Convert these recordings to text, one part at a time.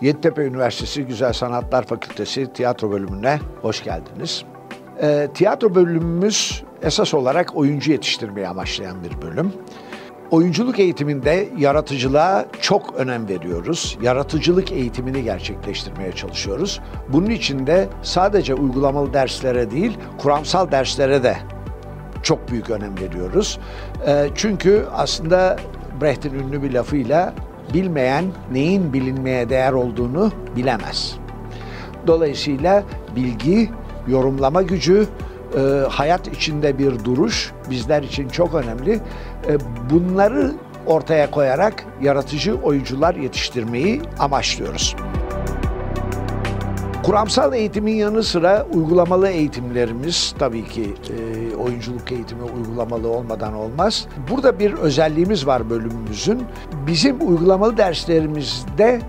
Yeditepe Üniversitesi Güzel Sanatlar Fakültesi tiyatro bölümüne hoş geldiniz. E, tiyatro bölümümüz esas olarak oyuncu yetiştirmeyi amaçlayan bir bölüm. Oyunculuk eğitiminde yaratıcılığa çok önem veriyoruz. Yaratıcılık eğitimini gerçekleştirmeye çalışıyoruz. Bunun için de sadece uygulamalı derslere değil, kuramsal derslere de çok büyük önem veriyoruz. E, çünkü aslında Brecht'in ünlü bir lafıyla bilmeyen neyin bilinmeye değer olduğunu bilemez. Dolayısıyla bilgi, yorumlama gücü, e, hayat içinde bir duruş bizler için çok önemli. E, bunları ortaya koyarak yaratıcı oyuncular yetiştirmeyi amaçlıyoruz. Kuramsal eğitimin yanı sıra uygulamalı eğitimlerimiz tabii ki e, oyunculuk eğitimi uygulamalı olmadan olmaz. Burada bir özelliğimiz var bölümümüzün. Bizim uygulamalı derslerimizde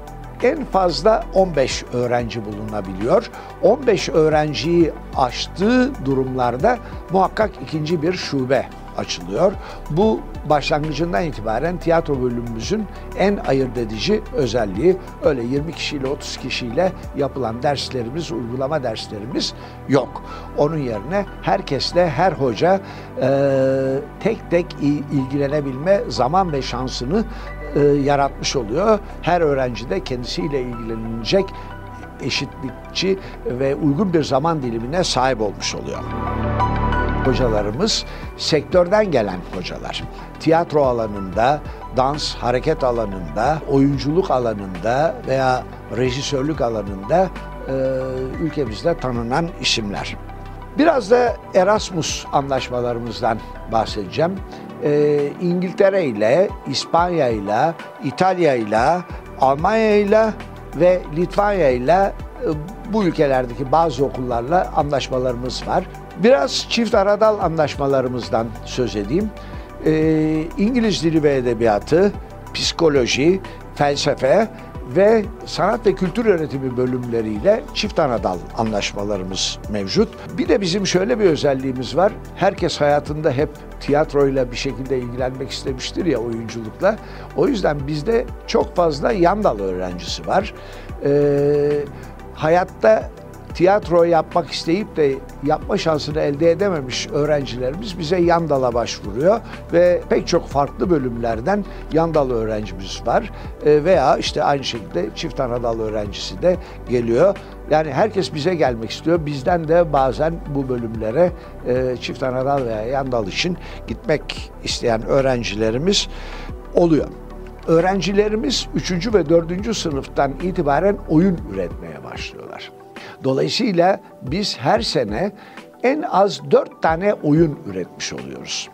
en fazla 15 öğrenci bulunabiliyor. 15 öğrenciyi aştığı durumlarda muhakkak ikinci bir şube açılıyor. Bu başlangıcından itibaren tiyatro bölümümüzün en ayırt edici özelliği. Öyle 20 kişiyle 30 kişiyle yapılan derslerimiz, uygulama derslerimiz yok. Onun yerine herkesle her hoca e, tek tek ilgilenebilme zaman ve şansını e, yaratmış oluyor. Her öğrenci de kendisiyle ilgilenecek eşitlikçi ve uygun bir zaman dilimine sahip olmuş oluyor hocalarımız sektörden gelen hocalar. Tiyatro alanında, dans, hareket alanında, oyunculuk alanında veya rejisörlük alanında e, ülkemizde tanınan isimler. Biraz da Erasmus anlaşmalarımızdan bahsedeceğim. E, İngiltere ile, İspanya ile, İtalya ile, Almanya ile ve Litvanya ile e, bu ülkelerdeki bazı okullarla anlaşmalarımız var. Biraz çift aradal anlaşmalarımızdan söz edeyim. Ee, İngiliz dili ve edebiyatı, psikoloji, felsefe ve sanat ve kültür yönetimi bölümleriyle çift anadal anlaşmalarımız mevcut. Bir de bizim şöyle bir özelliğimiz var. Herkes hayatında hep tiyatroyla bir şekilde ilgilenmek istemiştir ya oyunculukla. O yüzden bizde çok fazla yan dal öğrencisi var. Ee, hayatta tiyatro yapmak isteyip de yapma şansını elde edememiş öğrencilerimiz bize Yandal'a başvuruyor ve pek çok farklı bölümlerden Yandal öğrencimiz var e, veya işte aynı şekilde çift anadal öğrencisi de geliyor. Yani herkes bize gelmek istiyor. Bizden de bazen bu bölümlere e, çift anadal veya Yandal için gitmek isteyen öğrencilerimiz oluyor. Öğrencilerimiz 3. ve 4. sınıftan itibaren oyun üretmeye başlıyorlar. Dolayısıyla biz her sene en az dört tane oyun üretmiş oluyoruz.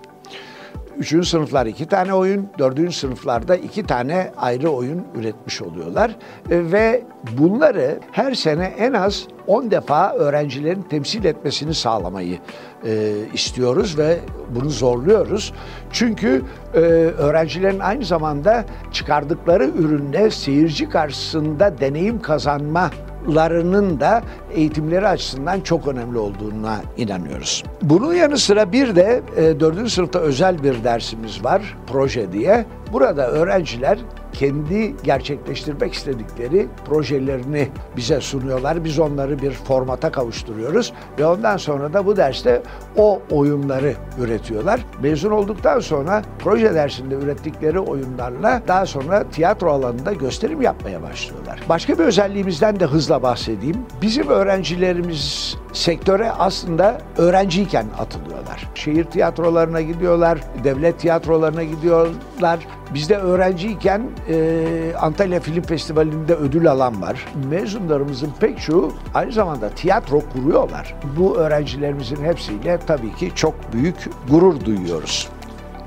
Üçüncü sınıflar iki tane oyun, dördüncü sınıflarda iki tane ayrı oyun üretmiş oluyorlar. E, ve bunları her sene en az 10 defa öğrencilerin temsil etmesini sağlamayı e, istiyoruz ve bunu zorluyoruz. Çünkü e, öğrencilerin aynı zamanda çıkardıkları üründe seyirci karşısında deneyim kazanma larının da eğitimleri açısından çok önemli olduğuna inanıyoruz. Bunun yanı sıra bir de e, 4. sınıfta özel bir dersimiz var, proje diye. Burada öğrenciler kendi gerçekleştirmek istedikleri projelerini bize sunuyorlar. Biz onları bir formata kavuşturuyoruz ve ondan sonra da bu derste o oyunları üretiyorlar. Mezun olduktan sonra proje dersinde ürettikleri oyunlarla daha sonra tiyatro alanında gösterim yapmaya başlıyorlar. Başka bir özelliğimizden de hızla bahsedeyim. Bizim öğrencilerimiz sektöre aslında öğrenciyken atılıyorlar. Şehir tiyatrolarına gidiyorlar, devlet tiyatrolarına gidiyorlar. Bizde öğrenciyken e, Antalya Film Festivali'nde ödül alan var. Mezunlarımızın pek çoğu aynı zamanda tiyatro kuruyorlar. Bu öğrencilerimizin hepsiyle tabii ki çok büyük gurur duyuyoruz.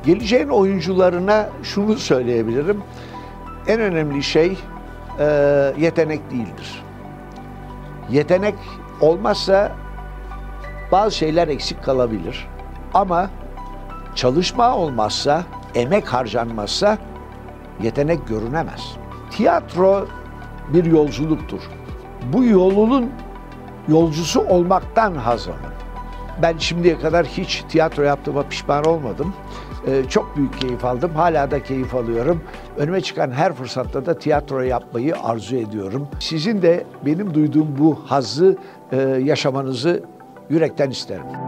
Geleceğin oyuncularına şunu söyleyebilirim. En önemli şey e, yetenek değildir. Yetenek olmazsa bazı şeyler eksik kalabilir. Ama çalışma olmazsa, emek harcanmazsa yetenek görünemez. Tiyatro bir yolculuktur. Bu yolunun yolcusu olmaktan haz alın. Ben şimdiye kadar hiç tiyatro yaptığıma pişman olmadım. E, çok büyük keyif aldım. Hala da keyif alıyorum. Önüme çıkan her fırsatta da tiyatro yapmayı arzu ediyorum. Sizin de benim duyduğum bu hazzı e, yaşamanızı yürekten isterim.